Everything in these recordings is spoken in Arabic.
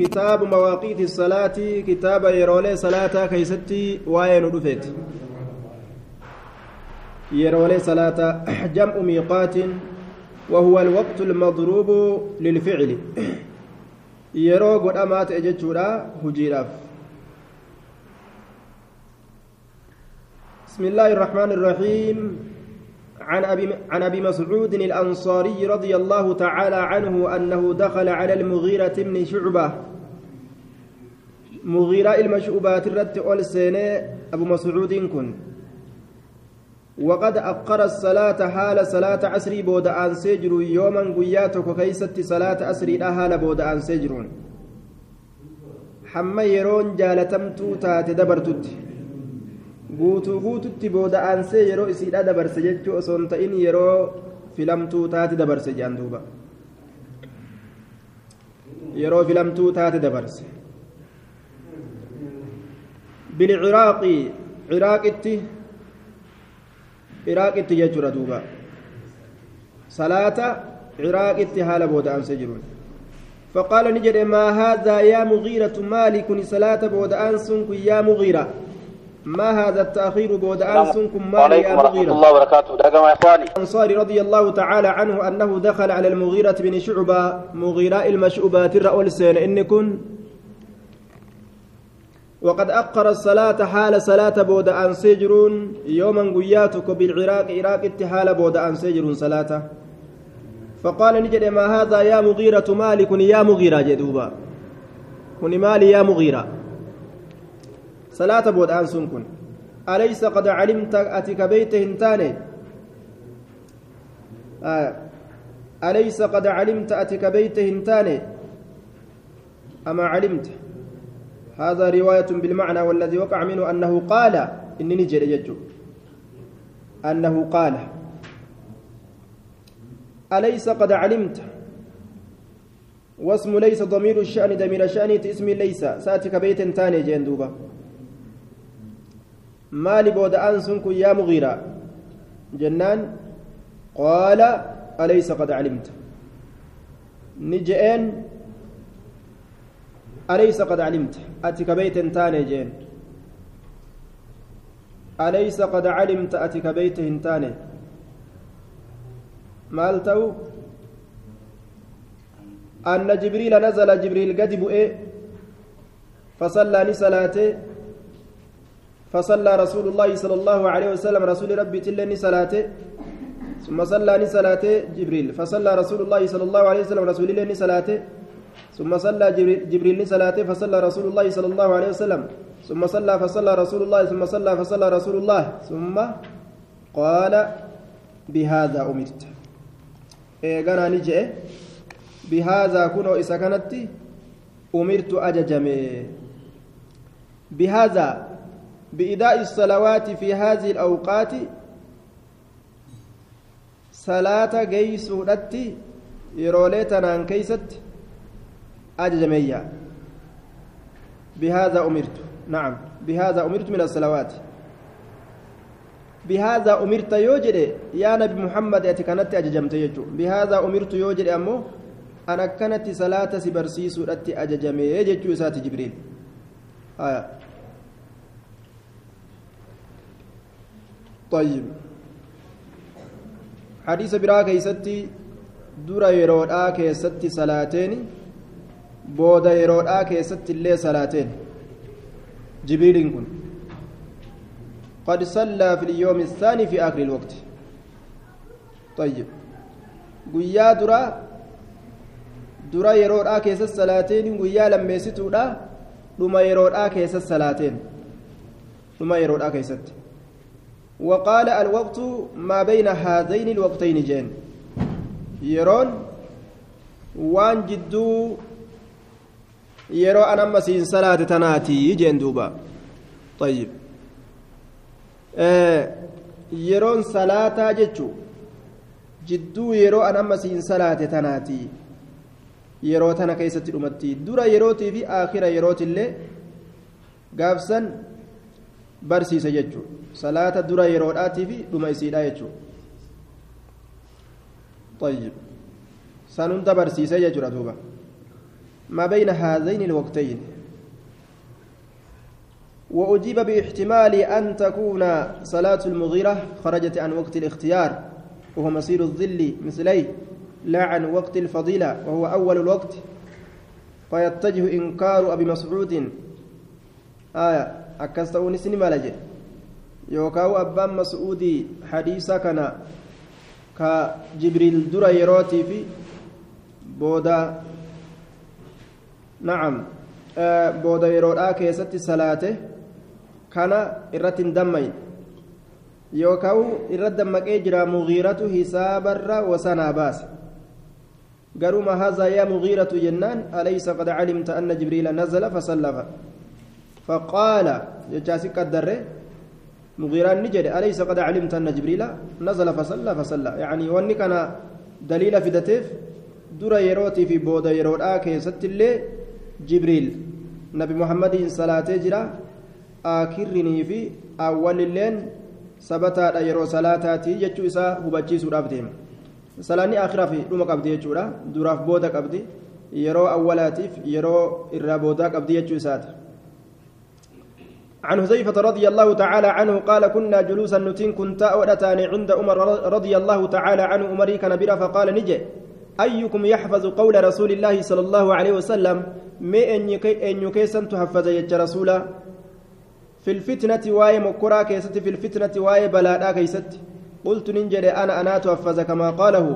كتاب مواقيت الصلاة كتاب يرولي صلاة كيستي وين رفت يرولي صلاة جمع ميقات وهو الوقت المضروب للفعل. يرو قد أمات أجتشورا هجيراف. بسم الله الرحمن الرحيم. عن أبي, عن أبي مسعود الأنصاري رضي الله تعالى عنه أنه دخل على المغيرة بن شعبة. مغيرة المشعوبات الرد أول سنة أبو مسعود كن. وقد أقر الصلاة حال صلاة عصري بود أن سجر يوما قياتك كيست صلاة عصري حال بود أن سجرون حما يرون جالتمتو تات دبرتت. guutuu guututti booda aansee yeroo isiidha dabarse jechuu osoo hin ta'in yeroo filamtuu taate dabarse jedhan duuba yeroo filamtuu taate dabarse bilciraaqi ciraaqitti ciraaqitti jechuudha duuba salaata ciraaqitti haala booda aansee jiruun فقال نجد ما هذا يا مغيرة مالك صلاة بود أنسن يا مغيرة. ما هذا التأخير بود أنسنكم مال يا مغيرة؟ الله وبركاته. دقم يا إخواني. الأنصاري رضي الله تعالى عنه أنه دخل على المغيرة بن شعبة مغيرة المشعوبات الرأول سين إن كن وقد أقر الصلاة حال صلاة بود أن سجرون يوما قياتك بالعراق عراق اتحال بود أن سجرون صلاة. فقال نجد ما هذا يا مغيرة مالك يا مغيرة جدوبا. كن مالي يا مغيرة. صلاة بود أنسون كن أليس قد علمت أتك بيت هنتاني؟ آه. أليس قد علمت أتك بيت هنتاني؟ أما علمت. هذا رواية بالمعنى والذي وقع منه أنه قال إنني جل أنه قال أليس قد علمت؟ واسم ليس ضمير الشأن ضمير الشأن اسم ليس. سأتك بيت تاني جندوبه maali booda'aan sun kun yaa mugiira jennaan qaala alaysa qad calimta beeyte hin taane jeen alaysa qad calimta ati ka beeyte hin taane maal ta'u أن جبريل نزل جبريل قد بؤي فصلى نسلاته. فصلى رسول الله صلى الله عليه وسلم رسول ربي تلني صلاته ثم صلى صلاته جبريل. فصلى رسول الله صلى الله عليه وسلم رسول الله صلاته ثم صلى جبريل صلاته فصلى رسول الله صلى الله عليه وسلم. ثم صلى فصلى رسول الله ثم صلى فصلى رسول الله. ثم قال بهذا أمرت. إيغانا نجي بهذا كنو إسا أمرت أججمي. بهذا بإداء الصلوات في هذه الأوقات صلاة جيس ودتي يروليتنا كيست أججمية بهذا أمرت نعم بهذا أمرت من الصلوات بهذا أمرت يوجد يا نبي محمد أتكنت أججمت يجو بهذا أمرت يوجد أمو أنا كانت صلاة سبرسيس ودتي أججمي يجو سات جبريل آه. طيب حديث برا كيستي dura yeroodhaa keessatti salaateen booda yeroodhaa keessatti illee salaateen jibriiliin kun قد صلى في اليوم الثاني في آخر الوقت طيب guyyaa dura dura yeroodhaa keessa salaateen guyyaa lammeessituudha dhuma yeroodhaa keessa salaateen dhuma yeroodhaa keessatti وقال الوقت ما بين هذين الوقتين جين yeroon waan jidduu an amma siin salaate tanaatii jeen duuba ayyib yeroon salaataa jechu jidduu yeroo an amma siin salaate tanaatii yeroo tana keessatti dhumatti dura yerootii fi aakhira yerootillee gaafsan barsiisa jechu salaata dura yeroodhaatii fi dhuma isiidha jechuu طيب سنن تبرسيسه يجرى دوبا ما بين هذين الوقتين. وأجيب باحتمال أن تكون صلاة المغيرة خرجت عن وقت الاختيار وهو مصير الظل مثليه لا عن وقت الفضيلة وهو أول الوقت. فيتجه إنكار أبي مسعود. آية أكستوني سينما لجي يوكاو أبان مسعودي حديثا كان كجبريل درا يروتي في بودا نعم آه بودا يرودا كيستي صلاته كان إرتين دمين yookaan irra dammaqee jira mugiiratu hisaabarra wasanaa baase garuma haza yaa mugiiratu jennaan alaysa qad calimta anna jibriila nazala fasallafa faqaala jechaasi qaddarre mugiiraan ni jedhe alaysa qad calimta anna jibriila nazala fasalla fasalla yacanii wanni kana daliila fidateef dura yerootii fi booda yeroodhaa keessattillee jibriil nabi muhammadiin salaatee jira aakirrinii fi awwalilleen sabataadha yeroo salaataatii jechuu isaa hubachiisuudhaaf deema salaanni akhiraa fi dhuma qabdi jechuudha duraaf booda qabdi yeroo awwalaatiif yeroo irraa boodaa qabdi jechuu isaati عن حذيفة رضي الله تعالى عنه قال كنا جلوسا نتين كنت أودتان عند عمر رضي الله تعالى عنه أمري كان برا فقال نجي أيكم يحفظ قول رسول الله صلى الله عليه وسلم ما أن يكيسن تحفظ يج رسولا؟ في الفتنة واي مكرا كيست في الفتنة واي بلادا كيست. قلت ننجد أنا أنا تحفظ كما قاله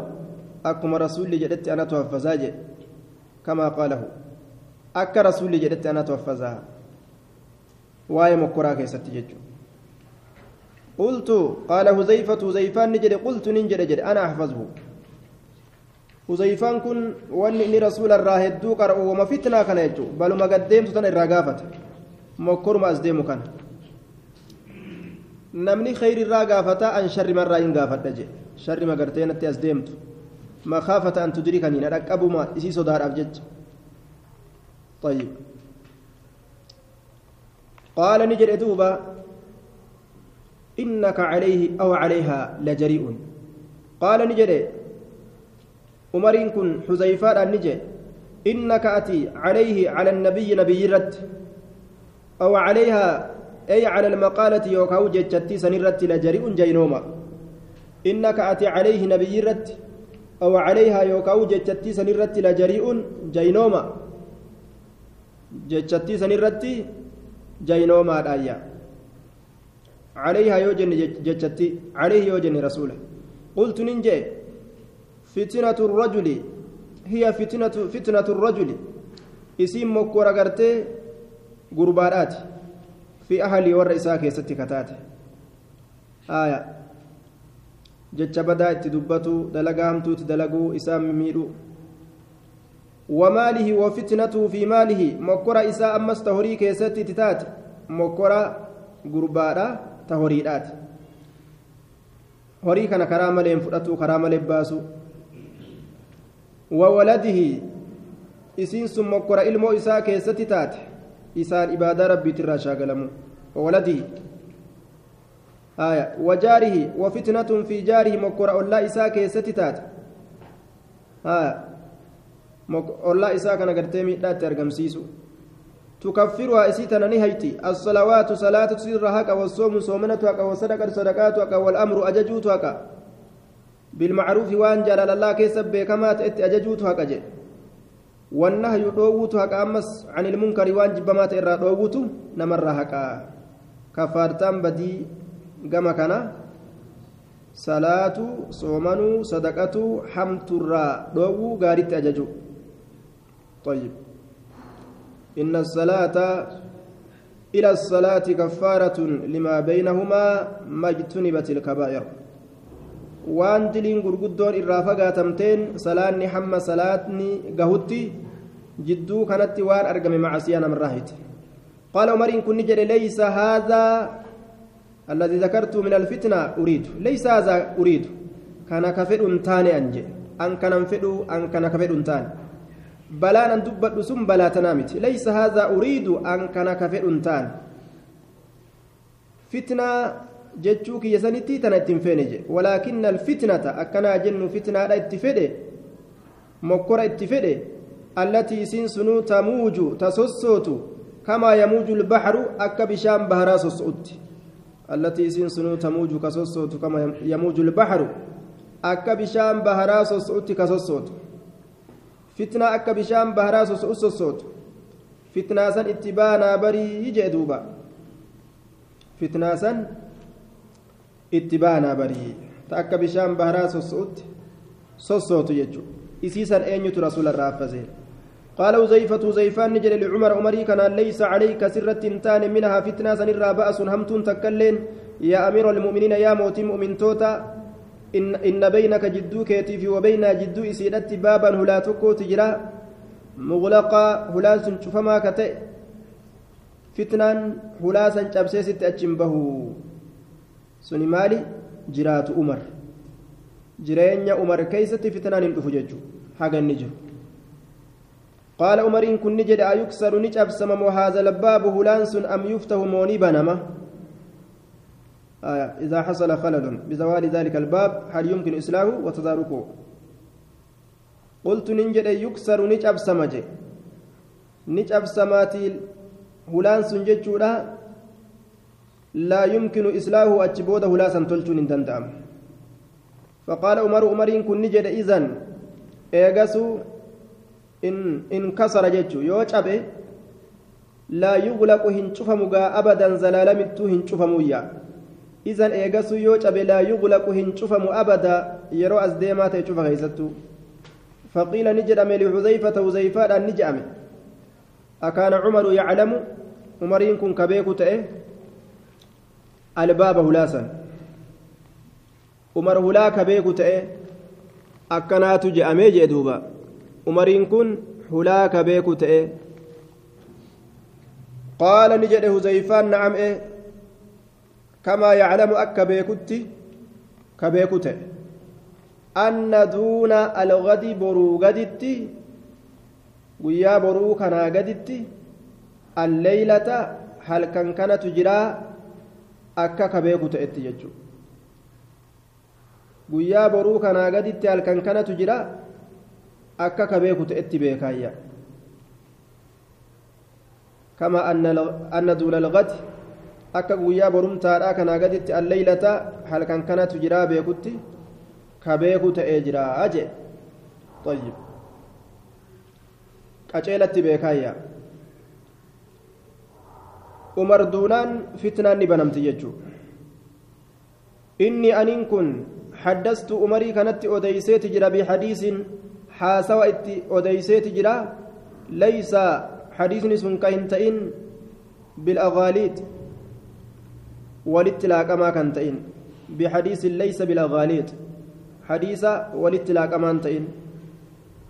أكما رسول جدت أنا تحفظا كما قاله أك رسول جدت أنا تحفظها واي مكرا كيست ججو قلت قال هزيفة هزيفان نجد قلت ننجد جد أنا أحفظه. هزيفان كن واني رسول الراهدو قرأ وما فتنة كان يجو بل ما قدمت تن الرقافة mokkoruma as deemu kana namni khayrirraa gaafata an sharrimarraa hin gaafadha jee sharrima gartee natti as deemtu makaafata an tudrikanii na dhaqqabuma isii sodaadhaaf jecha طيب قال نجد دوبا إنك عليه أو عليها لجريء قال نجد عمر كن حذيفة نجد إنك أتي عليه على النبي نبي رد أو عليها أي على المقالة يوكاو جتشتي سنرت لجريء جينوما إنك أتي عليه نبي رت أو عليها يوكاو جتشتي سنرت لجريء جينوما جتشتي سنرت جينوما الآية عليها يوجن جتشتي عليه يوجن رسوله قلت ننجي فتنة الرجل هي فتنة فتنة الرجل اسم مكورة ahalii warra isaa keessatti kataate aya jecha badaa itti dubbatu dalagaa hamtuuti dalaguu isaa miidhu وماله وفتنته في ماله مكرا إساء أمس تهوري كيست تتات مكرا قربادا تهوريدات horii kana karaa malee hin fudhatu wawaladihi isiin sun mokkora ilmoo isaa keessatti taate isaan ibaadaa rabbiitirraa shaagalamu wawaladii آية. وجاره. وفتنة في جاره. مكر الله إساء كيستي تات. آية. الله إساء كان قرتيمي لا ترقم سيسو. تكفرها إسيتنا نهيتي الصلوات صلاة سرها والصوم صومنتها والصدقة صدقاتها والأمر أججوتها بالمعروف وان جلال الله كيسب كما تأتي أججوتها كجي والنهي دووتها كأمس عن المنكر وان جبما تئرى دووتو نمرها كا كفارتان بدي كما كان صلاة صومنو صدقة حمت الرا دوو غارت أججو. طيب. إن الصلاة إلى الصلاة كفارة لما بينهما ما اجتنبت الكبائر. Waan diliin gurguddoon irraa fagaatamteen salaanni hamma salaatni gahutti jidduu kanatti waan argame macasiyaa namarraa hite qaala umariin kun ni jedhe leysa haadhaa الذي ذكرت من الفتنة أريد ليس هذا أريد كان كفر تاني أنجي أن كان فدو أن كان كفر تاني بلان أن دبت سم بلا تنامت ليس هذا أريد أن كان كفر تاني فتنة jechuu kiyya sanitti tana ittiin feene je walaakinna alfitnata akkanaa jennu fitnaadha itti fedhe mokkora itti fedhe التي سنسنو تموج تسوسوت كما يموج البحر أكا بشام بهرا سوسوت التي سنسنو تموج كسوسوت كما يموج البحر أكا بشام بهرا سوسوت كسوسوت فتنة أكا بشام بهرا سوسوت فتنة سن اتبانا بري يجي دوبا فتنة سن اتبانا بري تأكا بشام بهرا سوسوت سوسوت يجو إسيسا أين رسول الرافزه قال وزيفة وزيفان نجل لعمر عمري كان ليس عليك سرة تان منها فتنة سنرى بأس همتون تكلين يا أمير المؤمنين يا موت مؤمن توتا إن, إن بينك جدو كيتي وبين جدو إسيدت بابا هلا تكو تجرا مغلقا هلا سنشفما كتئ فتنان هلا سنشبسيست أجنبه سني مالي جرات أمر jireenya umar keeysatti fitnaan hin dhufu jechu haga inni jiru قال عمر إن كن نجد أيكسر نجاب سمم هذا الباب هلانس أم يفتح موني بنما آية إذا حصل خلل بزوال ذلك الباب هل يمكن إصلاحه وتداركه قلت ننجد يكسر نجاب سمجه نجاب سماتي هلانس جتشولا لا يمكن إصلاحه أتشبود هلاسا تلتون دندام فقال عمر عمر كن نجد إذن إيغسو إن إن كسر جتشو يو أبي لا يغلق هنشفمغا أبدا زلالمتو هنشفمويا إذن إيغسو يو أبي لا يغلق هنشفم أبدا يرو أزديما تيشوف غيستو فقيل نجرم لحذيفة وزيفة نجأم أكان عمر يعلم عمرين كن كبيكو تأه albaaba hulaasan umar hulaa ka beeku ta'e akkanaatu je'amee jee duuba. Umariin kun hulaa ka beeku ta'e. Qaala ni jedhe huzayfaan na'am'e kamaa yaclamu akka beekutti ka beeku ta'e. Anna duuna algadi boruu gaditti guyyaa boruu kanaa gaditti alleylata halkan kanatu jiraa akka ka beeku ta'etti jechuudha guyyaa boruu kanaa gaditti halkan kanatu jira akka ka beeku ta'etti beekaayya kama anna duula lagati akka guyyaa borumtaadhaa kanaa gaditti alleeylata halkan kanatu jira beekutti ka beeku ta'ee jira jee. Qaceelatti beekaayya umar duunaan fitnaan ni banamti jechuu inni aniin kun حدثت أمري كانت أديسيت جرا بحديث حاسوا أديسيت جرا ليس حديث سن كاين بالأغاليد والاتلاق ما كنتين بحديث ليس بالأغاليد حديث والاتلاق ما كنتين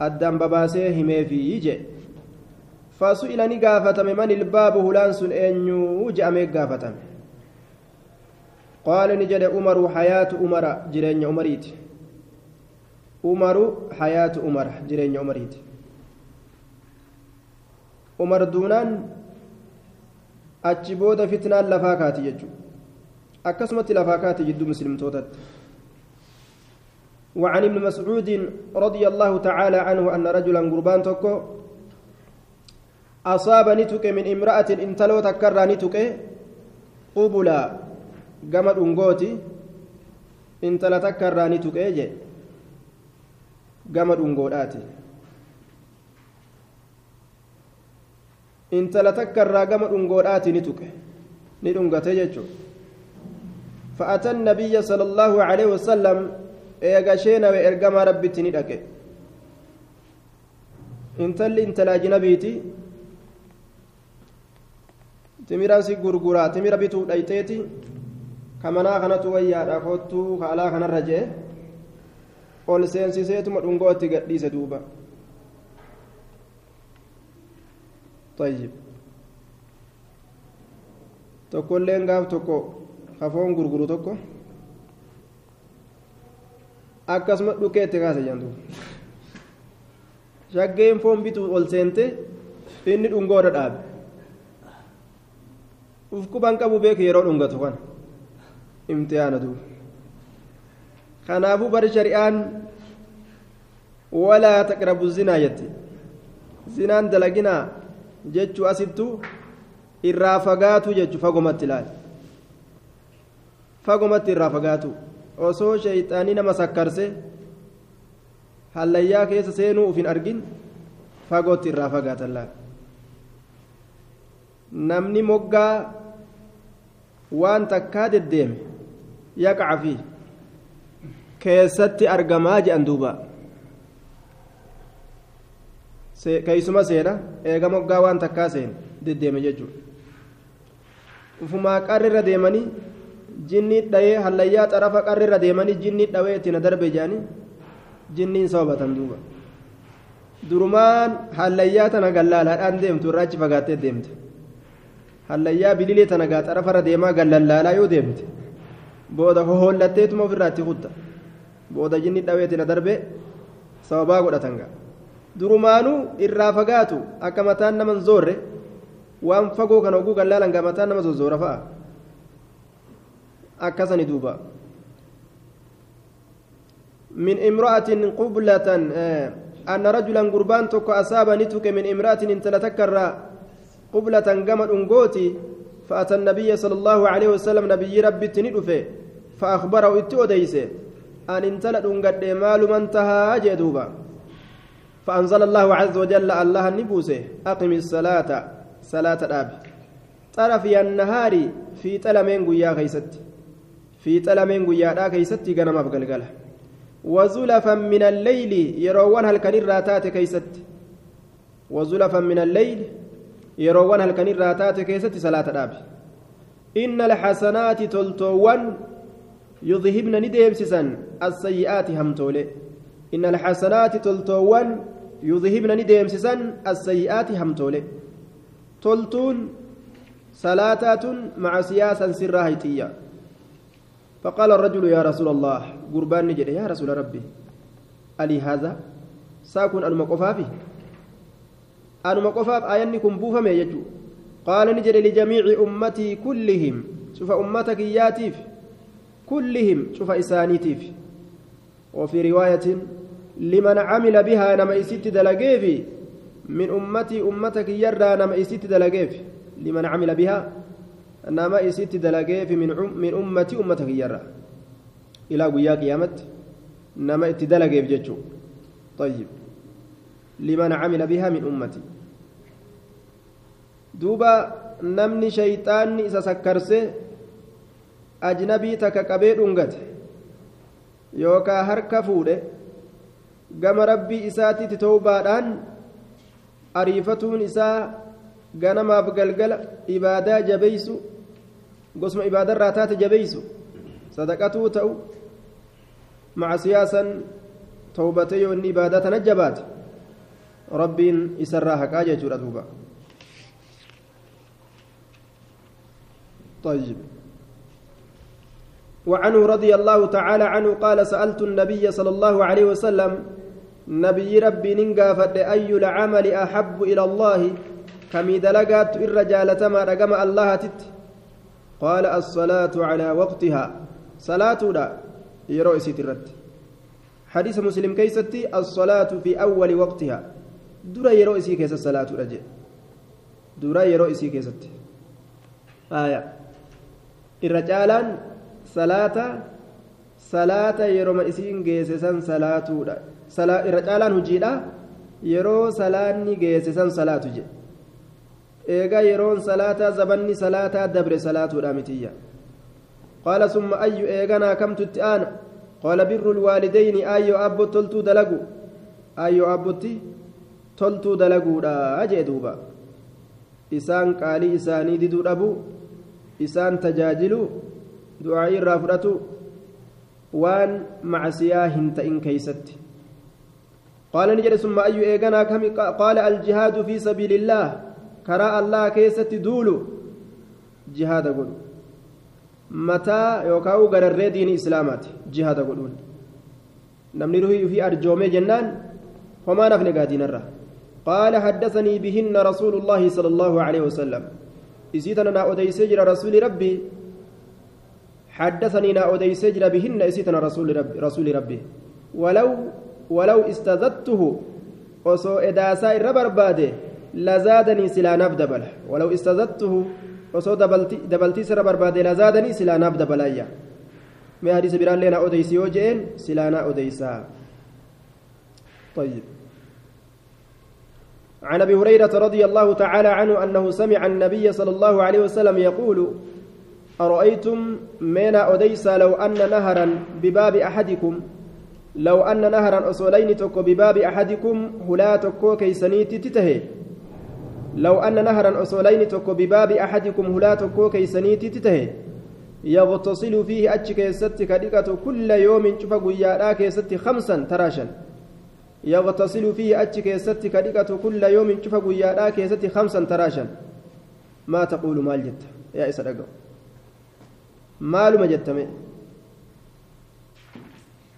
الدم بباسيه همي في يجي فسئلني قافتم من الباب هلان سن أنيو جأمي قافتم قال نجد عمر حياة عمر جرين عمريت عمر حياة عمر جرين عمريت عمر دونان achi booda fitnaan lafaa kaati jechuudha akkasumatti lafaa kaati وعن ابن مسعود رضي الله تعالى عنه أن رجلا قربان تكو أصاب نتك من امرأة انتلو تكرى نتك قبلا gama dhungooti intala takka irraa ni tuqee je gama dhungoodhaati intala takka irraa gama dhungoodhaati ni tuqe ni dhungate jechuudha فأتى النبي صلى الله عليه وسلم إيغاشينا وإرقما ربي تندك انتل انتلا جنبيتي تميرا سي غرغرا تميرا بيتو دايتيتي kamanaa kanatu wayyaadha kottuu ka alaa kanarra jee ol seensiseetuma dhungootti gadhiise duuba طيب tokkolleen gaaf tokko kafoon gurguru tokko akkasuma dhukeetti kaase jantu shaggeen foon bitu ol seente inni dhungoodha dhaabe ufkuban qabu beeku yeroo dhungatu kana imtihaana duuba kanaafuu bari shari'aan walaa taqrabu zinaa jette zinaan dalaginaa jechuu asittu irraa fagaatu jechu fagomatti ilaali fagomatti irraa fagaatu osoo sheeyxaanii nama sakkarse hallayyaa keessa seenuu uf hin argin fagootti irraa fagaatan laal namni moggaa waan takkaa deddeeme yaqaca fi keessatti argamaa jedhan duuba. Keeysuma seena eega moggaa waan takkaa seen deddeeme jechuudha ufumaa qarrirra deemanii jinni dhayee hallayyaa xarafa qarrirra deemanii jinni dhawee itti na darbe jedhanii jinniin sababatan duuba. Durumaan hallayyaa tana gallaalaadhaan deemtu irraa achi fagaattee deemte hallayyaa bililee tana gaa xarafarra deemaa gallallaalaa yoo deemte booda hohollatteetuma ofirraa itti kutta booda jinni dhawee itti na darbe sababaa godhatan gaa durumaanuu irraa fagaatu akka mataan naman zoorre waan fagoo kana oguu gallaalan gaa mataan nama zozzoora fa'a akkasani duuba من امرأة قبلة أن رجلا قربان تك أصاب نتك من امرأة انتلتكر قبلة قمر أنقوتي فأتى النبي صلى الله عليه وسلم نبي ربي تندفه فأخبره إتوديسه أن انتلت قد مال من انتهى جدوبا فأنزل الله عز وجل الله النبوسه أقم الصلاة صلاة الأب. طرف النهار في تلمين قيا كيست في تلمين قيا كيست قنما بقلقله وزلفا من الليل يروون هل كان كيست. وزلفا من الليل يروون هل كان الراتات كيست صلاة الأب إن الحسنات تلتوان يذهبن نديمسسا السيئات همتولي إن الحسنات تلتوان يذهبن نديمسسا السيئات همتولي تلتون صلاتات مع سياسا سرها هيتية فقال الرجل يا رسول الله قربان نجد يا رسول ربي ألي هذا ساكن المقفافي المقفاف آيانكم بوفم يجو. قال نجد لجميع أمتي كلهم. شوف أمتك ياتيف كلهم. شوف إسانيتيف وفي رواية لمن عمل بها نما إسيت دلقيفي. من أمتي أمتك يرى نما إسيت دلقيفي. لمن عمل بها نما إسيت دلقيفي. من من أمتي أمتك يرى. إلى قيا قيامت نما إتدلقيف جتشو طيب. لمن عمل بها من أمتي. duuba namni shayxaanni isa sakkarse ajnabii takka qabee dhungate yookaan harka fuudhe gama rabbii isaatiitti towbaadhaan ariifatuun isaa ganamaaf galgala ibaadaa jabeessu gosma ibaadarraa taate jabeessu sadaqatuu ta'u macsiyaasan towbatee yoo inni ibaadaa tana jabaate rabbiin isarraa haqaa jechuudha duuba. طيب. وعنه رضي الله تعالى عنه قال سألت النبي صلى الله عليه وسلم نبي ربي ننقافت أي العمل أحب إلى الله؟ كمي دلقات الرجال تما رقم الله تت. قال الصلاة على وقتها. صلاة لا يروي الرد. حديث مسلم كيستي الصلاة في أول وقتها. درا يروي كيس الصلاة رجل درا يروي كيستي آية. الرجالان salaata salaata yeroo isiin geessisan salaatuudha irra caalaan hojiidha yeroo salaanni geessisan salaatu jedhe eegaa yeroon salaataa zabanni salaataa dabre salaatuudha mitiyya qaala summa ayyu eeganaa kamtutti aana qaala birru lwaalidayni ayyoo abbo toltuu dalagu ayyoo abbotti toltuu dalaguudha jee duuba isaan qaalii isaanii diduu dhabu isaan tajaajilu du'aa'ii irraa fudhatu waan macsiyaa hin ta'in keeysatti. قال نجد ثم أي إيغانا كم قال الجهاد في سبيل الله كراء الله كيست دولو جهاد قول متى يوكاو غرر دين إسلامات جهاد قولون نمني في أرجومي جنان وما نفني قادين الرا قال حدثني بهن رسول الله صلى الله عليه وسلم إسيتنا أديسجر رسول ربي حدثني نا أديس جرى بهن إسيتنا رسول ربي, رسول ربي ولو ولو استزدته osoo edaasaa irra barbaade lazaadanii silaanaaf dabala walaw istazattuhu osoo dabaltii sirra barbaade lazaadanii silaanaaf dabalayya mee hadiisa biraallee na odeysi yoo je'een silaanaa odeysaa طيب عن أبي هريرة رضي الله تعالى عنه أنه سمع النبي صلى الله عليه وسلم يقول أرأيتم mee na odeessaa لو أن نهرا بباب أحدكم؟ لو أن نهرا osoo lagni tokko بباب أحدكم balbala tokkoo keessaniitti ta'ee لو أن نهرا osoo lagni tokko بباب أحدكم balbala tokkoo keessaniitti ta'ee يغتسل فيه أتش كيست كدقة كل يوم شوف قيادا كيست خمسا تراشا. يغتسل فيه أتش كيست كدقة كل يوم شوف قيادا كيست خمسا تراشا. ما تقول مال جت. يا إسرائيل مال ما جتمي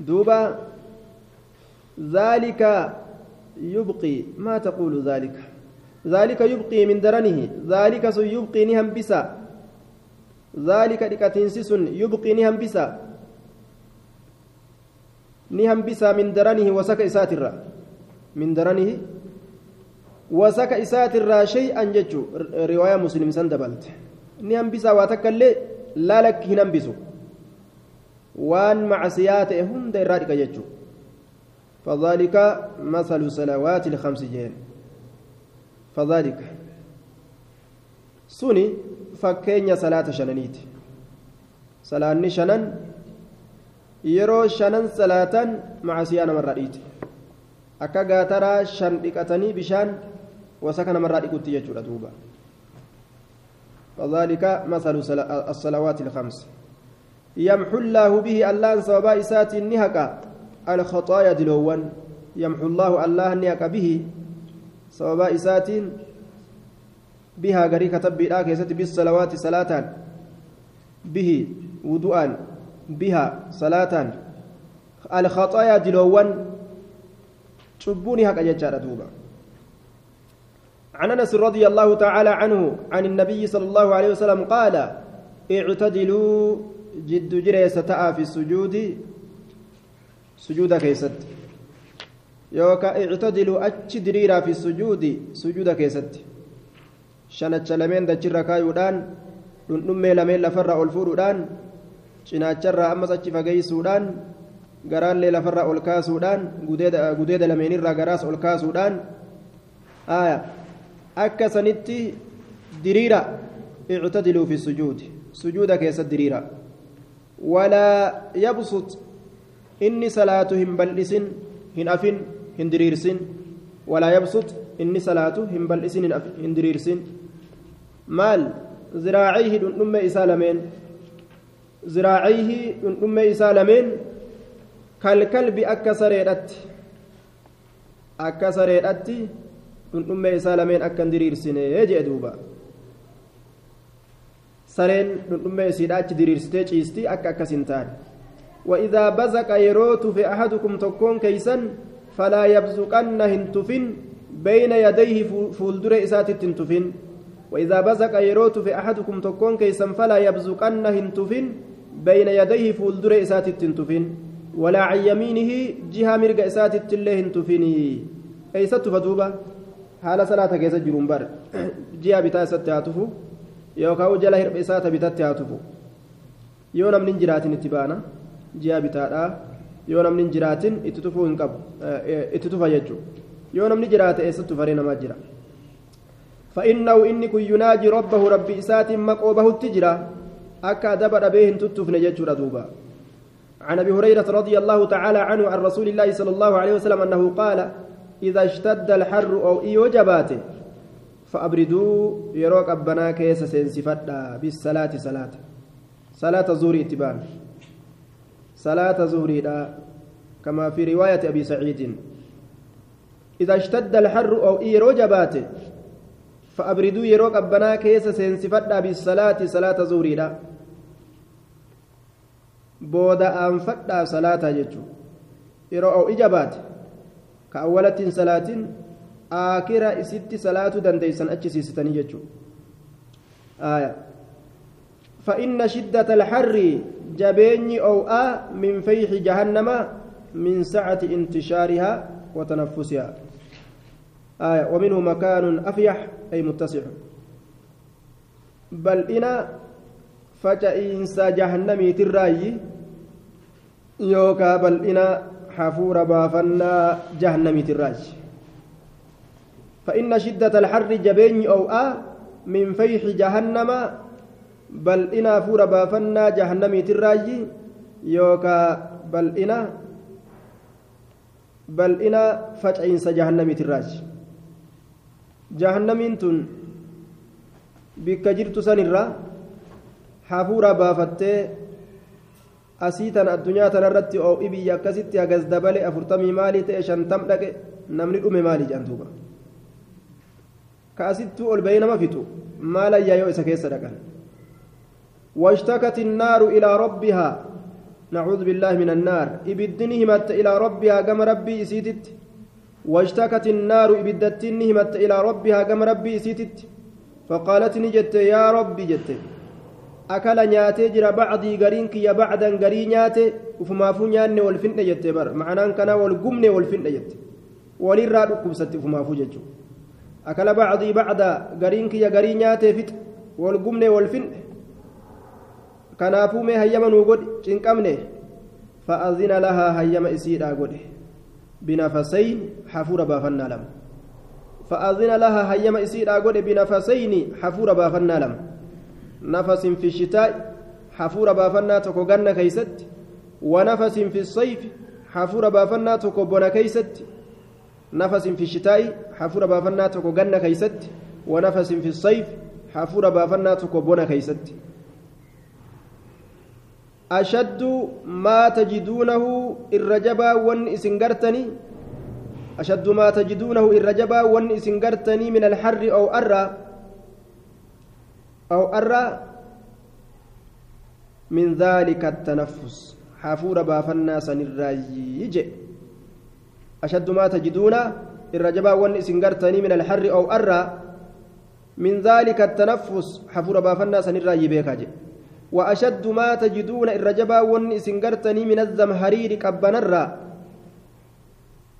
دوبا ذلك يبقي. ما تقول ذلك؟ ذلك يبقي من درنه. ذلك سيبقي نهم بسا ذلك دكاتينسي سن يبقي نهم بسا نهم بسا من درنه وسك إساترا من درنه وسك إساترا شيئا جتشو رواية مسلم سندبلت نهم بسا واتكالي لا لك هنم بسو وان معصيات هند الرادك جتشو فذلك مثل صلوات الخمس جين فذلك سني fakkeenya salaata shananiiti. Salaanni shanan yeroo shanan salaatan macasiyaa namarraa dhiiti akka gaataraa shan dhiqatanii bishaan wasaka namarraa dhiqutti jechuudha duuba. فذلك مثل الصلوات الخمس يمحو الله به الله سبب إسات النهك الخطايا دلوان يمحو الله الله النهك به سبب إسات بها غري كتب بها كيست بالصلوات صلاة به وضوءا بها صلاة الخطايا دلوان شبوني هكا ججارة دوبا. عن أنس رضي الله تعالى عنه عن النبي صلى الله عليه وسلم قال اعتدلوا جد جريس في السجود. سجود كيست يوكا اعتدلوا أتش في السجود. سجود كيست shanacha lameen dachirra kaayuudhaan dhundhummee lameen lafarra ol fuudhuudhaan cinaacharraa ammas achi fageeysuudhaan garaallee lafarra ol kaasuudhaan gudeeda lameenirraa garaas ol kaasuudhaan akka sanitti diriira ictadiluu fi sujuudi sujuuda keessatti diriira walaa yabsut inni salaatu hin bal'isin hin afin hin diriirsin walaa yabsut inni salaatu hin bal'isin hin diriirsin ziraacihi dhundhumme isaa lameen kalkalbi akka sareedhatti akka sareedhatti dhundhumme isaa lameen akka hin diriirsine jee duuba sareen dhundhumme isiidha achi diriirsitee ciisti akka akkas hin taane وإذا بزق yeroo tufe أحدكم tokkoon keessan فلا يبزقن hin tufin بين يديه fuuldura isaatti hin tufin وإذا بزق yeroo tufe أحدكم tokkoon keessan فلا يبزقن hin tufin بين يديه fuuldura isaatti hin tufin ولا عن يمينه جهة مرق إسات تله هنتفن أيست فدوبة؟ حال صلاة كيسا جرمبر جهة بتا ستاتفو يوكاو جلا هرب إسات بتاتاتفو يونم ننجرات نتبانا جهة بتاتا yoo namni hin jiraatin itti tufuu hin qabu itti tufa jechuudha yoo namni jiraate eessattu faree namaa jira فإنه إني كن يناجي ربه ربي إسات مقوبه التجرة أكا دبر به تتفن يجر دوبا عن أبي هريرة رضي الله تعالى عنه عن رسول الله صلى الله عليه وسلم أنه قال إذا اشتد الحر أو إي وجباته فأبردوا يروك أبنا كيس سنسفتا بالصلاة صلاة. صلاة زوري اتبان صلاة زهري كما في رواية أبي سعيد. إذا اشتد الحر أو إيرو جباته فأبردوا يروك أبنا كيس سينسفتا بالصلاة صلاة زهري بودا أنفتا صلاة جتشو. يرو أو إجابات. كأولة صلاة آكرة ست صلاة دنديسا أتشي ستني جتشو. آية. فإن شدة الحر جبيني أو آ من فيح جهنم من سعة انتشارها وتنفسها. آية ومنه مكان أفيح أي متسع بل إنا فجأينسا جهنمي تراي يوكا بل إنا حفور بافنا جهنمي تراي فإن شدة الحر جبين أو آ من فيح جهنم بل إنا فور بافنا جهنمي تراي يوكا بل إنا بل إنا فجأينسا جهنمي تراي jahannamiin tun bikka jirtu sanirra hafuura baafattee asii tan addunyaa tanarratti oo'i biyya akkasitti hagas dabale afurtamii maalii ta'e shantam dhaqe namni dhume maalii jedhamtuuba ka asittuu ol bahee nama fixu maalayyaa yoo isa keessa dhaqan واشتكت النار إلى ربها نعوذ بالله من النار إبدني همت إلى ربها كما ربي إسيتت واشتكت النار إبدتني همت إلى ربها كما ربي إسيتت فقالت نجت يا ربي جت. أكل نياتي جرى بعضي قرينك يا بعدا قري نياتي. وفما فو نياني والفن جت. بر معناه كان والقمن والفن جت. وللرا دكبست وفما فو جت. أكل بعضي بعدا قرينك يا قري فت. والقمن والفن mee hayyama nuu godhi cinqabne fa'azina lahaa hayyama isiidhaa godhe بنفسين حفور بافنا لم فأذن لها هيما إسير أقول بنفسين حفور بافنا لم نفس في الشتاء حفور بافنا تكوغن كيست. ونفس في الصيف حفور بافنا تكوبون كيست. نفس في الشتاء hafuura baafannaa tokko ganna keessatti. ونفس في الصيف hafuura baafannaa tokko bona keessatti. أشد ما تجدونه irra jabaa waan isin argitanii أشد ما تجدونه irra jabaa waan isin argitanii من الحر ho'a irraa. ho'a irraa من ذلك التنفس. hafuura baafannaa san irraayi. أشد ما تجدون irra jabaa waan isin argitanii من الحر ho'a irraa. من ذلك التنفس. hafuura baafannaa san irraayi beekaa je'e. وأشد ما تجدون irra jabaa waan isin argitanii من الزمهرير qabbana irraa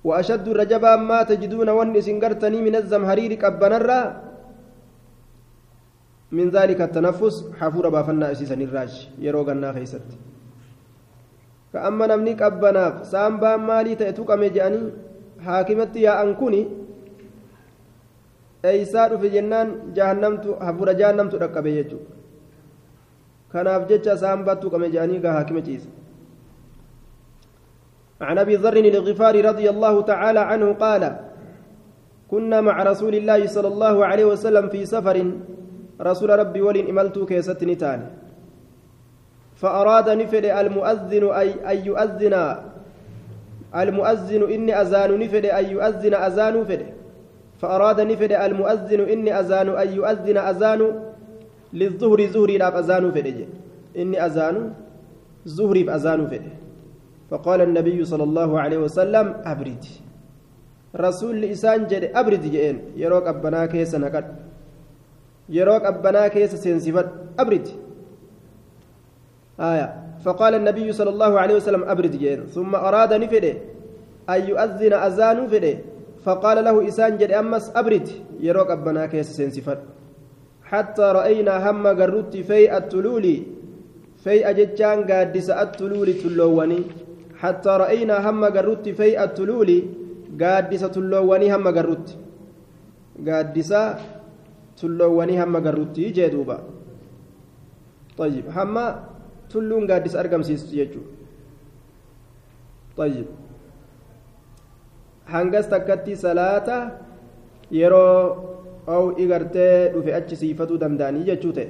وأشد irra jabaa ما تجدون waan isin argitanii من الزمهرير qabbana irraa من ذلك التنفس hafuura baafannaa isii san irraayi يروغنا خيست. كأما نمني كبناف سامبا مالي تأتوك مجاني حاكمت يا أنكوني. أيسار في جنان جهنمت حفور جهنمت ركبه يجو. Kanaaf jecha isaan battuu qame jedhanii gaa haakima ciise. عن أبي ذر الغفاري رضي الله تعالى عنه قال كنا مع رسول الله صلى الله عليه وسلم في سفر رسول ربي ولين املت كيست نتان فأراد نفد المؤذن اي أن يؤذن المؤذن إني اذان نفد أن يؤذن اذان فأراد نفد المؤذن إني اذان أن يؤذن اذان للظهر زهري لا أذان فدج إني أذان زهري بأذان فدج فقال النبي صلى الله عليه وسلم أبرد رسول إسان جد أبرد جئين. يروك أبنا كيس نقد يروك أبنا كيس سنسفت أبرد آية. فقال النبي صلى الله عليه وسلم أبرد جئين. ثم أراد نفده أن يؤذن أذان فده فقال له إسان جد أمس أبرد يروك أبنا كيس سنسفت حتى رأينا هم قررت في التلول في أججان قادس التلول تلواني حتى رأينا هم قررت في التلول قادس تلواني هم قررت. قادس تلواني هم قررت. جدوبا طيب هم تلون قادس أرقم سيست يجو طيب. hangas takkatti salaata أو achi siifatu danda'anii jechuu ta'e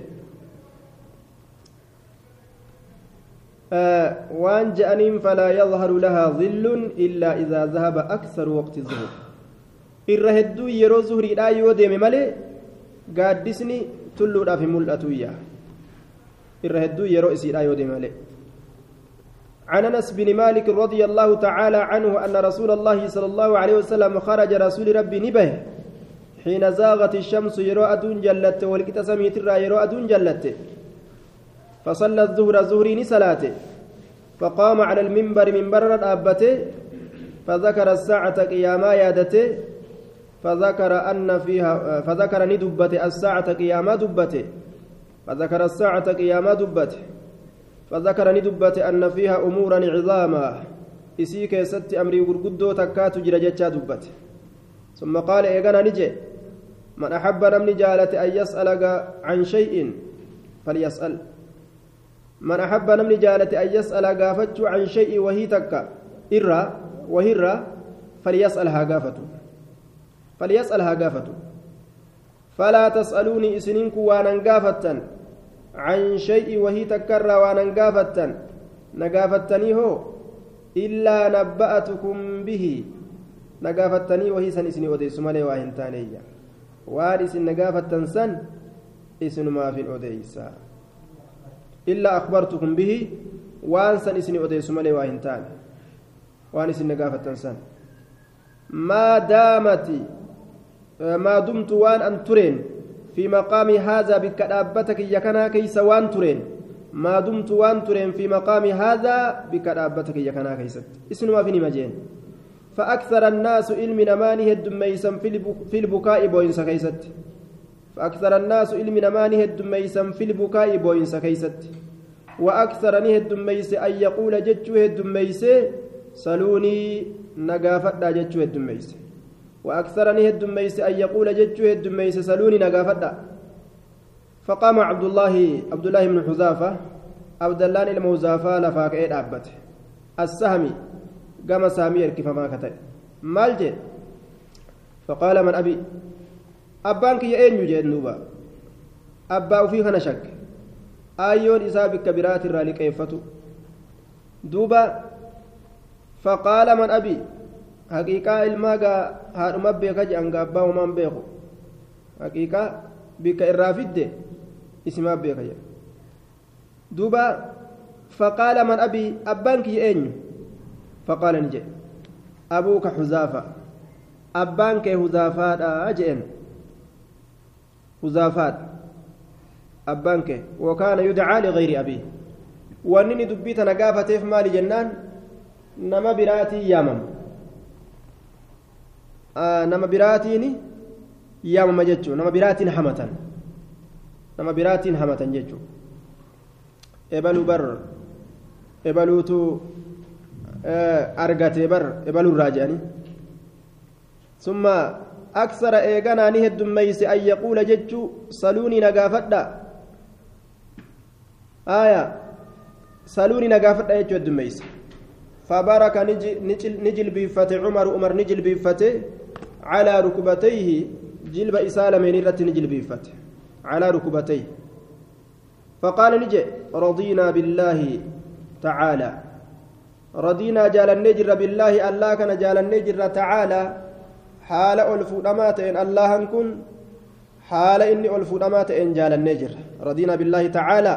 waan je'aniin falaa yadharu lahaa dhillun illaa idaa dhahaba aksaru waqti zuhur irra hedduu yeroo zuhriidhaa yoo deeme malee gaaddisni tulluudhaaf hin mul'atuyya irra hedduu yeroo isiidhaa yoo deeme malee عن انس بن مالك رضي الله تعالى عنه ان رسول الله صلى الله عليه وسلم خرج رسول ربي نبه حين زاغت الشمس يرو أدون جلت والكتا سميت يرو أدون جلت. فصلى الظهر زهري صلاته فقام على المنبر منبر أبته فذكر الساعة قياما يادته فذكر أن فيها فذكر ندبت الساعة قيامة دبته فذكر الساعة قيامة دبته فذكر ندبت أن فيها أمورا عظاما. إسي كيست أمري غرغدو تكات جرجتشا دبته ثم قال إيغانا نجي. من أحب نمني جالت أن يسأل عن شيء فليسأل. من أحب نمني جالت أن يسأل قافت عن شيء وهي تكا إرى وهي فليسألها قافته فليسألها قافته فلا تسألوني إسنينك وأنا قافتا عن شيء وهي تكرر وأنا قافتا نقافتني هو؟ إلا نبأتكم به. نقافتني وهي سن إسني أديس مالي waan isin nagaafattan san isinumaafin odeeysa illaa akbartukum bihi waan san isini odeessu malee waa hin taane waan isin nagaafattan san maa daamati maa dumtu waan an tureen في مقام هذا بك دابتك يكنا كيس وان ترين ما دمت وان ترين في مقام هذا بك دابتك يكنا كيست اسم ما فيني مجين فأكثر الناس علم نماني هدميسا في البكاء booyinsa keessatti فأكثر الناس ilmi namaa ni heddummeessa في البكاء booyinsa keessatti وأكثر ni heddummeesse أن يقول jechuu heddummeesse سلوني na gaafadhaa jechuu heddummeesse وأكثر ni heddummeesse أن يقول jechuu heddummeesse سلوني na gaafadhaa فقام عبد الله عبد الله بن حذافة عبد الله ilma Huzaafaa lafaa ka'ee السهمي قام سامي يركفما كتئ مال جد فقال من أبي أبانك يا أين يجد نوبا أبا وفي خنا شك آيون إسا بكبرات الرالي كيفتو دوبا فقال من أبي حقيقة الماغا هارما بيكا جانغا أبا ومان بيكو حقيقة بك الرافد اسمها بيكا دوبا فقال من أبي أبانك يا أين فقال نجي أبوك حذافة. أبانك حذافات أجئن حذافات. أبانك وكان يدعى لغير أبيه. وأنني دبيت نقافة في مال جنان نما براتي يامم. آه نما براتيني يامم جتشو. نما براتين حمة نما براتين حمة جتشو. إبلو بر. إبلوتو argatee bar ebalurraa jedhanii summa aksara eeganaa ni heddummeeyse an yaquula jechuu saluunii nagaafadha aya saluunii nagaafadha jechuu heddummeeyse فبارك نجل بيفته عمر عمر نجل بيفته على ركبتيه جلب إسالة من رت نجل بيفته على ركبتيه فقال نجي رضينا بالله تعالى رضينا جالني جر بالله الله كان جالني جر تعالى. حال ألف دماتين الله كن حال إني ألف دماتين جالني جر رضينا بالله تعالى.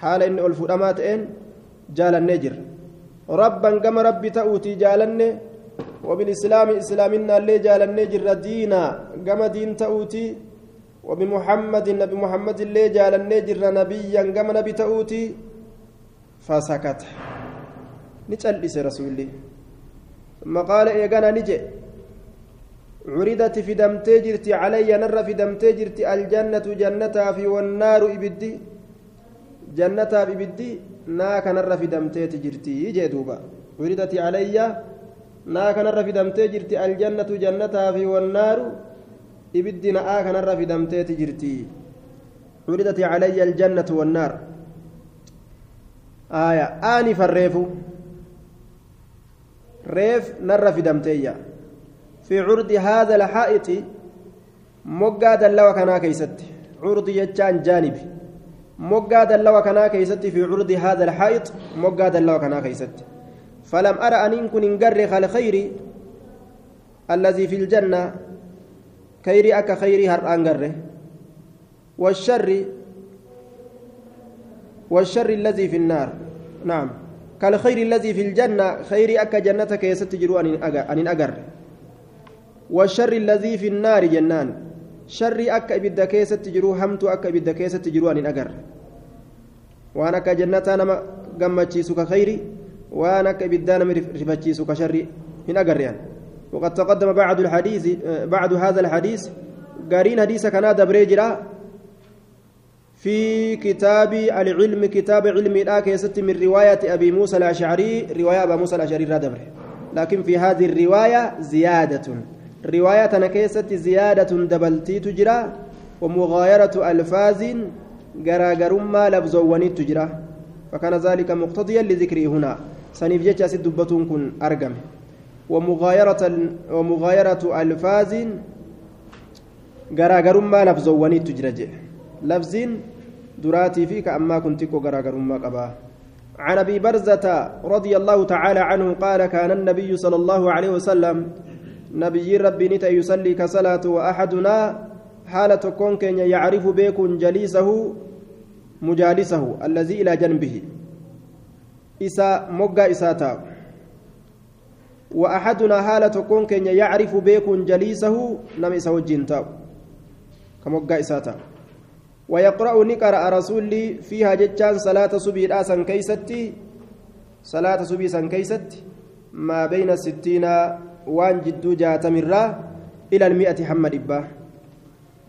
حال إني ألف دماتين جالني جر ربا كما ربي تأوتي جالني وبالإسلام إسلامنا اللي جالني جر دينا كما دين تأوتي وبمحمد نبي محمد اللي جالني جر نبيا كما نبي تأوتي. فسكت. نجلس رسولي ثم قال إيقانا نجي عرضت في دمتي جرتي علي نر في دمتي جرتي الجنة جنتها في والنار إبدي جنتها إبدي ناك نر في دمتي جرتي جدوبا عرضت علي ناك نر في دمتي جرتي الجنة جنتها في والنار إبدي ناك نر في دمتي جرتي عرضت علي الجنة والنار آية آني فريفو ريف نر في دمتيا في عرض هذا الحائط مقا دلوا كنا كيست عرض يجان جانب. مقا دلوا كنا كيست في عرض هذا الحائط مقا دلوا كنا كيست فلم أرى أن يكون انقرخ الخير الذي في الجنة خيري أك خيري هر أنقره. والشر والشر الذي في النار. نعم. كالخير الذي في الجنة خير أكا جنتك يستجر أن أجر والشر الذي في النار جنان. شر أكا إبدا يستجر همت أكا إبدا يستجر أن أجر وأنا أكا جنة نما قمتشيسك خيري وأنا أكا إبدا نما رفتشيسك شر إن أجر يعني. وقد تقدم بعد الحديث بعد هذا الحديث. قارين حديث كان دبريجرا في كتاب العلم كتاب علم الآكيست من رواية أبي موسى الأشعري رواية أبي موسى الأشعري دبر لكن في هذه الرواية زيادة. رواية نكيست زيادة دبلتي تجرى ومغايرة ألفاظ غراغرما لفظواني تجرى فكان ذلك مقتضيا لذكره هنا. سنيف جيتش أسد كن أرقم. ومغايرة ومغايرة ألفاظ غراغرما لفظواني تجرى لفظين دراتي فيك أما كنت غراغرما قبا. عن أبي برزة رضي الله تعالى عنه قال كان النبي صلى الله عليه وسلم نبي ربي نتا يصلي كصلاة وأحدنا حالة كون كن يعرف بيكون جليسه مجالسه الذي إلى جنبه. إسا مقا إساتا وأحدنا حالة كون كن يعرف بيكون جليسه نم إسا وجين كمقا إساتا ويقرأ نقرأ رسولي فيها جتان صلاة صبي راسا كيستي صلاة صبي سن ما بين الستين وان جدو جاتمرة إلى المئة حمد إبا.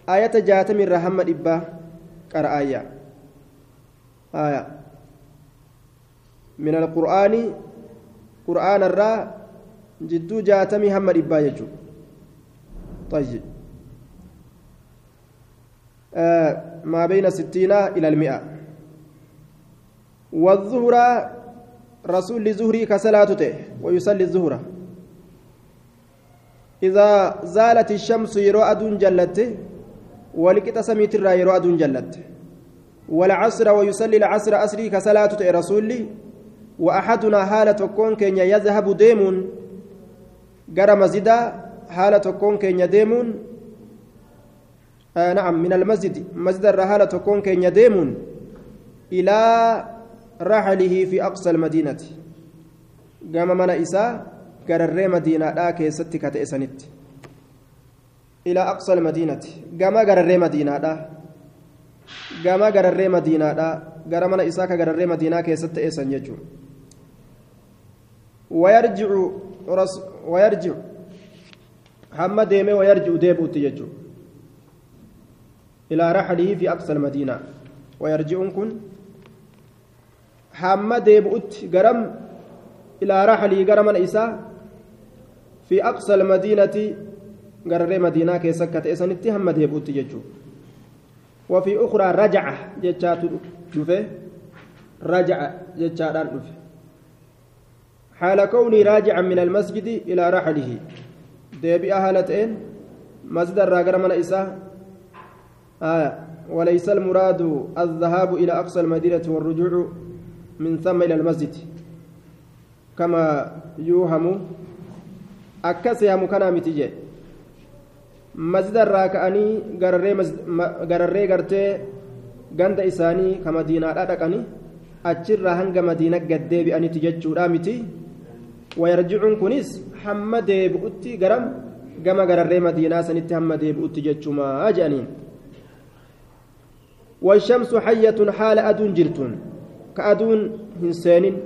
آية جاتمرة حمد إبا. قرأ آية. من القرآن قرآن الرا جدو جاتمي حمد إبا يجو. طيب. ما بين الستين إلى المئة. والظهر رسول زهري كسلاته ويصلي الظهر. إذا زالت الشمس يرو أدون جلت ولكت سميت الرا يرو أدون جلت. والعصر ويصلي العصر أسري كسلاته رسولي وأحدنا حالة كون كن يذهب ديمون. غير مزيدا حالة كون كن ديمون. آه نعم من المسجد مسجد الرحالة كون كن ديمون إلى رحله في أقصى المدينة قام من إساء قرر مدينة لا كيست كتئسنت إلى أقصى المدينة قام قرر مدينة لا قام قرر مدينة لا قام من إساء قرر مدينة كيست إسن يجو ويرجع رس ويرجع حمد ديمه ويرجع ديبوت يجو إلى رحله في أقصى المدينة ويرجع كن garam ilaa raxlii gara mana isaa fi aqsa almadiinati gararree madiinaa keessa akka ta'e sanitti hamma deebi'utti jechuudha وفي أخرى رجعة جتشات شوفه رجع جتشادان شوفه حال كوني راجعا من المسجد إلى رحله ديبئة هالتين مسجد الراجر من آية وليس المراد الذهاب إلى أقصى المدينة والرجوع من ثم إلى المسجد كما يوهم أكس يا مكانا متجه مسجد الراكعني غرري غرتي ganda isaanii ka madiinaadha dhaqani achirraa hanga madiina gaddeebi'anitti jechuudha miti wayarjicuun kunis hamma deebi'utti garam gama gararree madiinaa sanitti hamma deebi'utti jechumaa jedhaniin والشمس حية حال أدون جرتون كأدون هنسين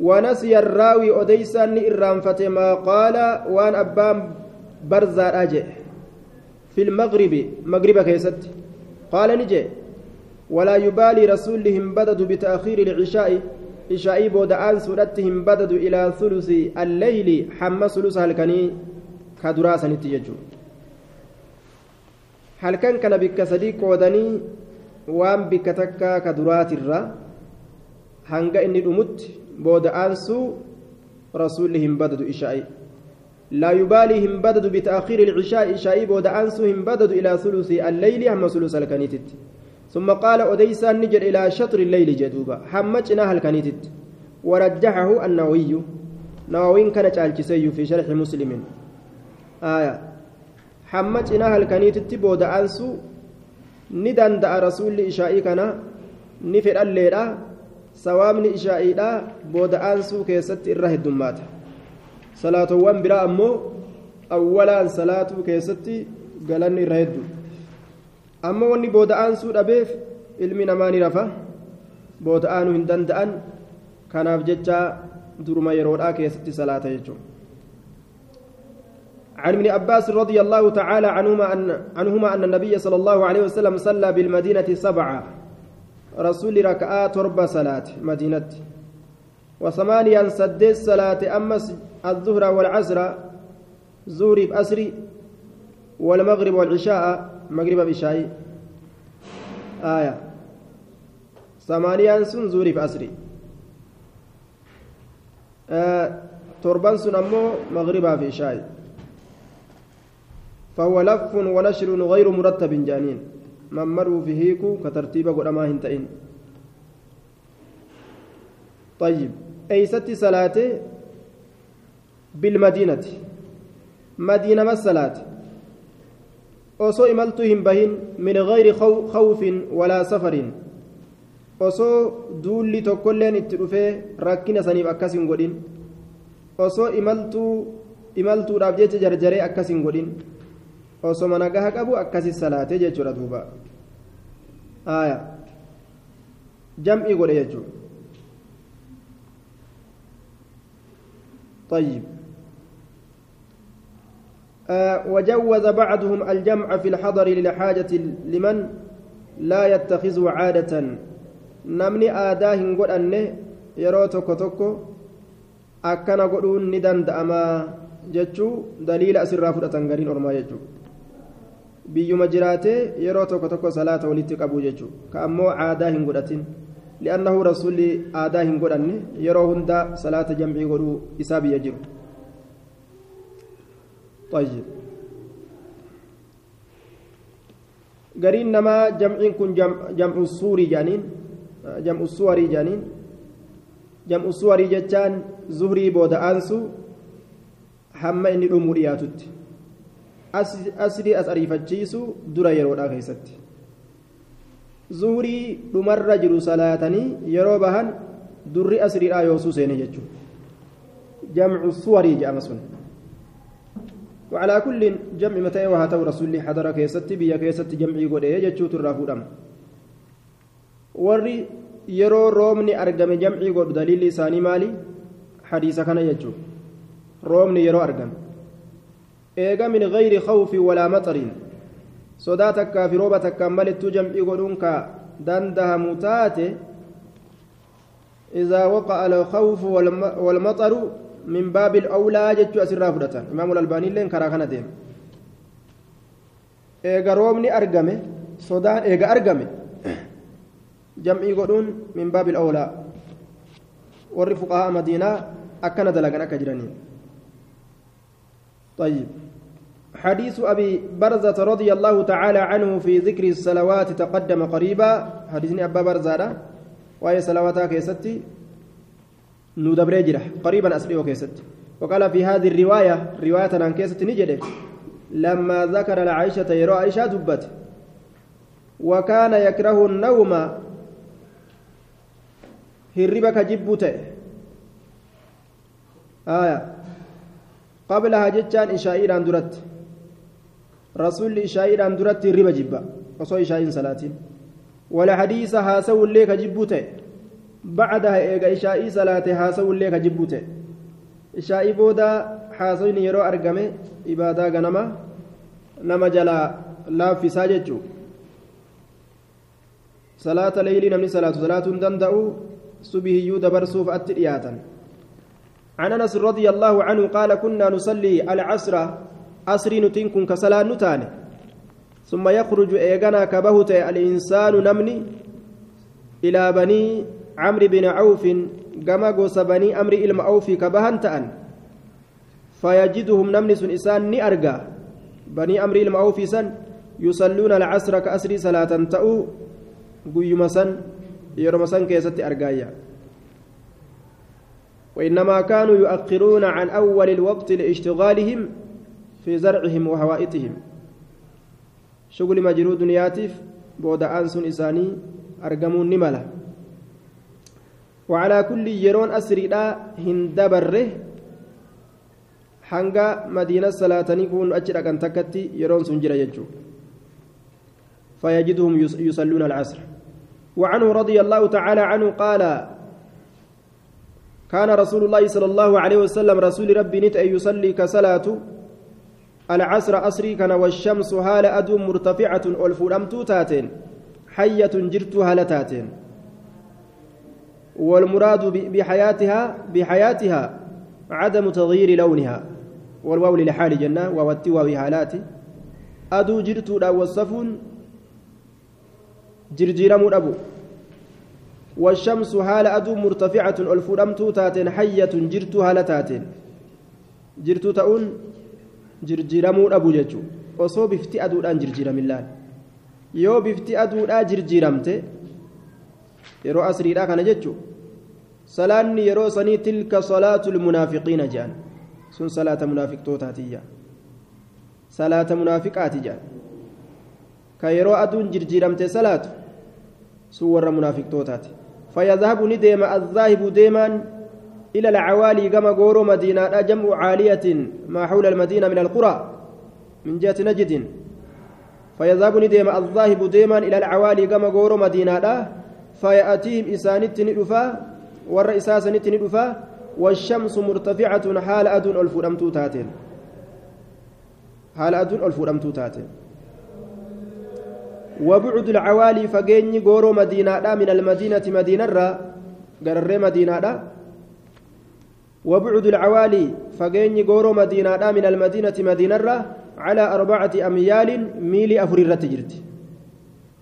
ونسي الراوي أديسان إرانفة ما قال وأن أبان برزا أجي. في المغرب مغرب كيست. قال نجي ولا يبالي رسولهم بدد بتأخير العشاء. عشاء بودعان سورتهم بدد إلى ثلث الليل حمى ثلث هلكني كدراسة نتيجة halkan kana bikka sadii qoodanii waan bikka takkaa ka duraatirra hanga inni dhumutti booda aansuu rasuulli hin badadu ishaa'i لا يبالي هم بدد بتأخير العشاء عشاء بود أنسو هم بدد إلى ثلث الليل هم ثلث الكنيتت. ثم قال أديسا نجر إلى شطر الليل جدوبا. حمجنا الكنيتت. ورجحه النووي. نووي كان جالجسي في شرح مسلم. آية. Hamma cinaa halkaniititti booda'aansu ni danda'a rasuulli ishaa'ii kana ni fedhalleedha sawaabni ishaa'iidha booda'aansuu keessatti irra heddummaata salaatowwan biraa ammoo awwalaan salaatuu keessatti galanni irra heddu amma wanni booda'aansuu dhabeef ilmi namaa ni rafa booda'aanuu hin danda'an kanaaf jecha duruma yeroodhaa keessatti salaata jechuudha عن ابن عباس رضي الله تعالى عنهما أن عنهما أن النبي صلى الله عليه وسلم صلى بالمدينة سبعة. رسول ركعات تربة صلاة مدينة. وثمانيا سدس صلاة أمس الظهر والعصر زوري بأسري والمغرب والعشاء مغرب بشاي آية. ثمانيا سن زوري بأسري. آه تربان سن أمو مغربها في شاي فهو لف ونشر غير مرتب جانين ممروا في هيكو كترتيب قدما هنتئن طيب أيست صلاته بالمدينة مدينة ما الصلاة osoo imaltuu hin bahin min gayri khawfin walaa safarin osoo duulli tokkolleen itti dhufee rakkina saniif akkas hin godhin osoo imaltuu imaltuudhaaf jecha osoma nagaha qabu akkasi salaatee jechuudha duuba. Aya. Jam'ii godhe jechuudha. طيب آه وجوز بعضهم الجمع في الحضر للحاجة لمن لا يتخذه عادة نمني آداه قد أنه يرو توكو توكو أكنا قدون ندن دأما جتشو دليل أسر رافضة غرين أرما جتشو biyyuma jiraatee yeroo tokko tokko salaata walitti qabu jechuudha ka ammoo aadaa hin godhatin li'annahu rasuulli aadaa hin godhanne yeroo hunda salaata jamcii godhuu isaa biyya jiru gariin namaa jamciin kun jam'u jaaniin jam'u jechaan zuhrii booda aansu hamma inni dhumuu dhiyaatutti asrii as ariifachiisu dura yeroodha keessatti zuhurii dhumarra jiru salaatanii yeroo bahan durri asriidhaa yoosuu seene jechuudha jamcu suwarii jedhama sun وعلى كل جمع متى وهاته رسول حضر كيست بيا كيست جمعي قد يجتشو ترافودم warri yeroo roobni argame jamcii godhu daliilli isaanii maali hadiisa kana jechuu roobni yeroo argame Eega min gayri khawfi walaa maxariin sodaa takkaa fi rooba takkaan malittuu jamcii godhuun إذا وقع الخوف والمطر من باب الأولى جتشو أسرى فدتا إمام الألباني لين كرا كان إيغا رومني أرقمي صدان إيغا أرقمي جمعي قدون من باب الأولى ور فقهاء مدينة أكن دلقنا كجرانين طيب. حديث أبي برزة رضي الله تعالى عنه في ذكر الصلوات تقدم قريبا. حديثني أبا برزة وهي صلواتها كيستي. ندبر جرح. قريبا أسليه كيستي. وقال في هذه الرواية رواية عن كيستي نجده لما ذكر لعائشة يرى عائشة دبت. وكان يكره النوم. هربك جبوته آية. قبلها جتان إشائيران درت. رسول إشائيران درت الربا جبا. وصو إشائين صلاتين ولا حديث هاسو الليك جبوته. بعدها إيغا إشائي صلاة هاسو الليك جبوته. إشائي بودا حاسوين يرو أرقمي إبادا غنما. نما جلا لا في ساججو. صلاة ليل نمني صلاة. صلاة دندأو. سبهيو دبرسوف أترياتا. عن أنس رضي الله عنه قال كنا نصلي العصر عصري نتنكن كصلاة نتان ثم يخرج ايغنا كبهت الإنسان نمني إلى بني عمرو بن عوف كما غوس بني أمر الم اوف كبهنت ان فيجدهم نمني انسان ني ارجا بني أمر الم اوف سن يصلون العصر كاسري صلاة تأو قيما سن يرمى سن كيست ارجايا وإنما كانوا يؤخرون عن أول الوقت لاشتغالهم في زرعهم وهوائتهم. شغل مجرود نياتف بود أنس إساني أرقمون نملة وعلى كل يرون أسري لا هندبره hanga madiina salaatanii kun achi dhaqan takkatti yeroon sun jira jechuu فيجدهم يصلون العصر. وعنه رضي الله تعالى عنه قال كان رسول الله صلى الله عليه وسلم رسول ربي نت أن يصلي كصلاة العصر أسري كان والشمس هال أدو مرتفعة والفرمتو تاتين حية جرت هالتاتين والمراد بحياتها بحياتها عدم تغيير لونها. والواو لحال جنة ووتوا بحالات أدو جرت والصفون جرجيرم أبو والشمس هال أدو مرتفعة الفرمتو تاتين حية جرت هالتاتين جرت تؤن jirjiramuu dhabu jechuun osoo bifti aduudhaan jirjiramillaan yoo bifti aduudhaa jirjiramte yeroo asriidhaa kana jechuun salaanni yeroo sanii tilka salaatul munaafiqiina jedhan sun salaata munaafiqtootaatiyya salaata munaafiqaati jedhan ka yeroo aduun jirjiramte salaatu sun warra munaafiqtootaati ni deema azzaahibu deemaan إلى العوالي كما غورو مدينة جمع عالية ما حول المدينة من القرى من جهة نجد. فيذهب نديم الذاهب ديما إلى العوالي كما غورو مدينة فيأتيهم إسانت ندفا والرئساس ندفا والشمس مرتفعة حال أدن الفرمتو تاتين. حال أدن الفرمتو تاتين. وبعد العوالي فجيني غورو مدينة من المدينة مدينة را قرر مدينة وبعد العوالي فقيني قورو مدينة من المدينة مدينة على أربعة أميال ميل أفري الرتجرت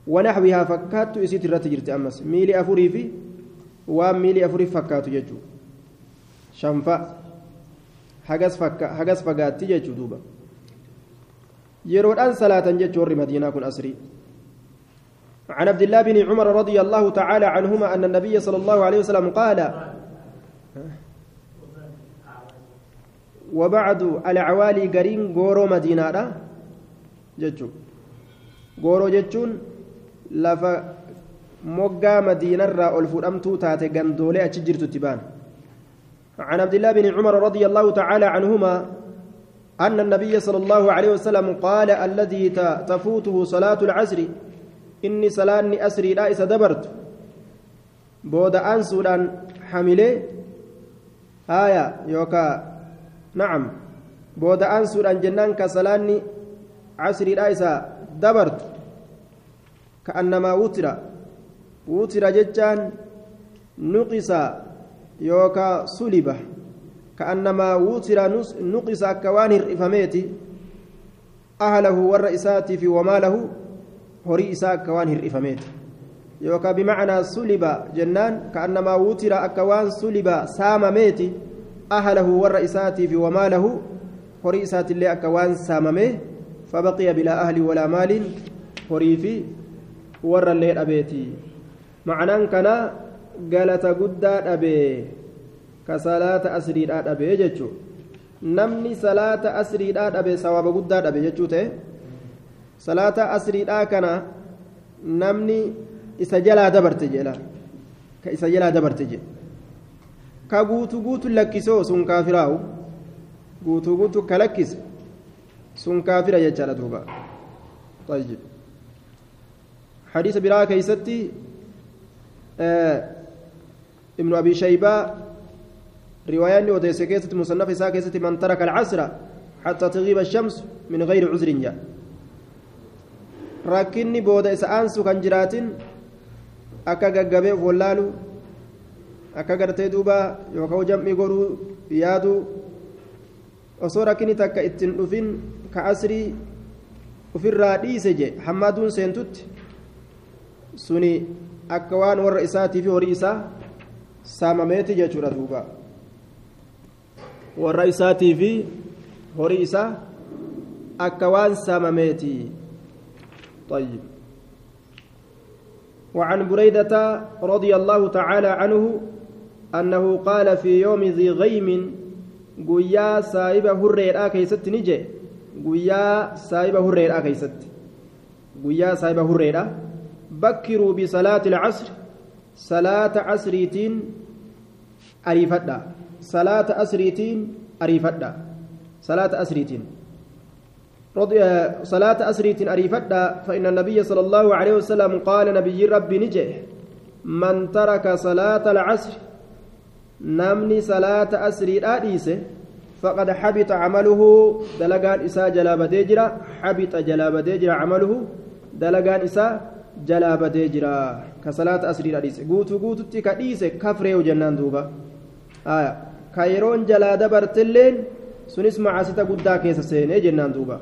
ونحوها فكات إسيت الرتجرت أمس. ميل أفري في وميل أفري فكات يجو شنفا. فكا حقس فقات يجو دوبا. يرودان صلاة جور مدينة كن أسري. عن عبد الله بن عمر رضي الله تعالى عنهما أن النبي صلى الله عليه وسلم قال وبعد العوالي قرين غورو مدينة جتشو غورو جتشون لفا moggaa madiinarraa ol fudhamtuu taate gandoolee achi jirtu tibaan عن عبد الله بن عمر رضي الله تعالى عنهما أن النبي صلى الله عليه وسلم قال الذي تفوته صلاة العصر إني صلاة أسري لا دبرت بود أنسودان حمله آية يوكا نعم بودا أنسودان جنان كسلاني عصري رايسا دبرت كأنما وتر وتر جتان نقص يوكا سلبة كأنما وتر نقص كوان الرفميتي أهله والرئيسات في وماله horii isaa akka waan hir'ifameeti yookaan bimacnaa suliba jennaan ka'annamaa wutira akka waan suliba saamameeti أهله والرئيسات في وماله هريسات اللي أكوان ساممه فبقي بلا أهل ولا مال هريفي ور اللي أبيتي معنى كان قالت قد أبي كصلاة أسري أبي جتشو namni salaata asriidhaa dhabe sawaaba guddaa dhabe jechuu ta'e salaata asriidhaa kana namni isa jalaa dabarte jedha ka isa jalaa dabarte jedha ka guutu guutu lakkisoo sun kaafiraawu guutuu guutu ka lakkise sun kaafira jechaadha duuba طيب حديث براءة كيستي آه ابن أبي رواية وديس مصنف إساء من ترك العصر حتى تغيب الشمس من غير عذر جاء rakkinni booda isa aansu kan jiraatin akka gaggabeef wallaalu akka gartee duuba yookaan jam'ii godhuu yaadu osoo rakkinni takka ittiin dhufin ka asrii ofirraa dhiise je hammaaduun seentutti suni akka waan warra isaatii fi horii isaa saamameeti jechuudha duuba warra isaatii fi horii isaa akka waan saamameeti طيب. وعن بريدة رضي الله تعالى عنه أنه قال في يوم ذي غيم قويا سايبة هريرا كيست نجي قويا سايبة هريرا كيست قويا سايبة هريرا بكروا بصلاة العصر صلاة عصريتين أريفتا صلاة أسريتين أريفتا صلاة أسريتين رضي صلاة أسريت أريفتا فإن النبي صلى الله عليه وسلم قال نبي ربي نجي من ترك صلاة العصر نمني صلاة أسري آديسه فقد حبط عمله. دلقان إساء جلاب ديجرا حبط جلاب ديجرا عمله دلقان إساء جلاب ديجرا. كصلاة أسري الحديث قوتو قوتو تكاديس كفري وجنان دوبا. آية. كايرون جلا دبرتلين سنس معاسيتا قدا كيس سيني جنان دوبا.